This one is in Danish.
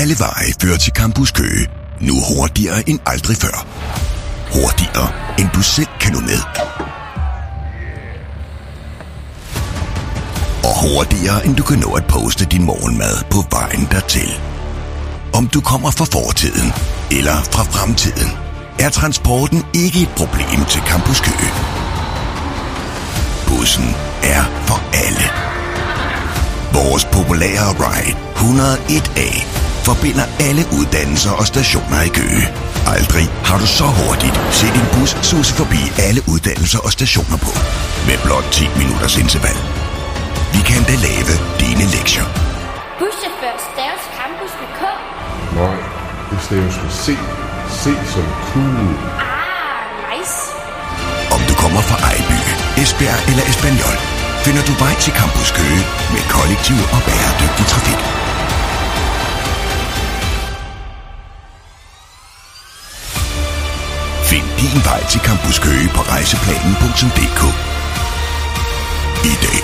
Alle veje fører til Campus Køge. Nu hurtigere end aldrig før. Hurtigere, end du selv kan nå med. Og hurtigere, end du kan nå at poste din morgenmad på vejen dertil. Om du kommer fra fortiden eller fra fremtiden, er transporten ikke et problem til Campus Køge. Bussen er for alle. Vores populære ride 101A forbinder alle uddannelser og stationer i Køge. Aldrig har du så hurtigt set en bus suse forbi alle uddannelser og stationer på. Med blot 10 minutters interval. Vi kan da lave dine lektier. Buschauffør staves campus med K. Nej, det staves med C. C som cool. Ah, nice. Om du kommer fra Ejby, Esbjerg eller Espanol, finder du vej til Campus Køge med kollektiv og bæredygtig trafik. Find din vej til Campus Køge på rejseplanen.dk. I dag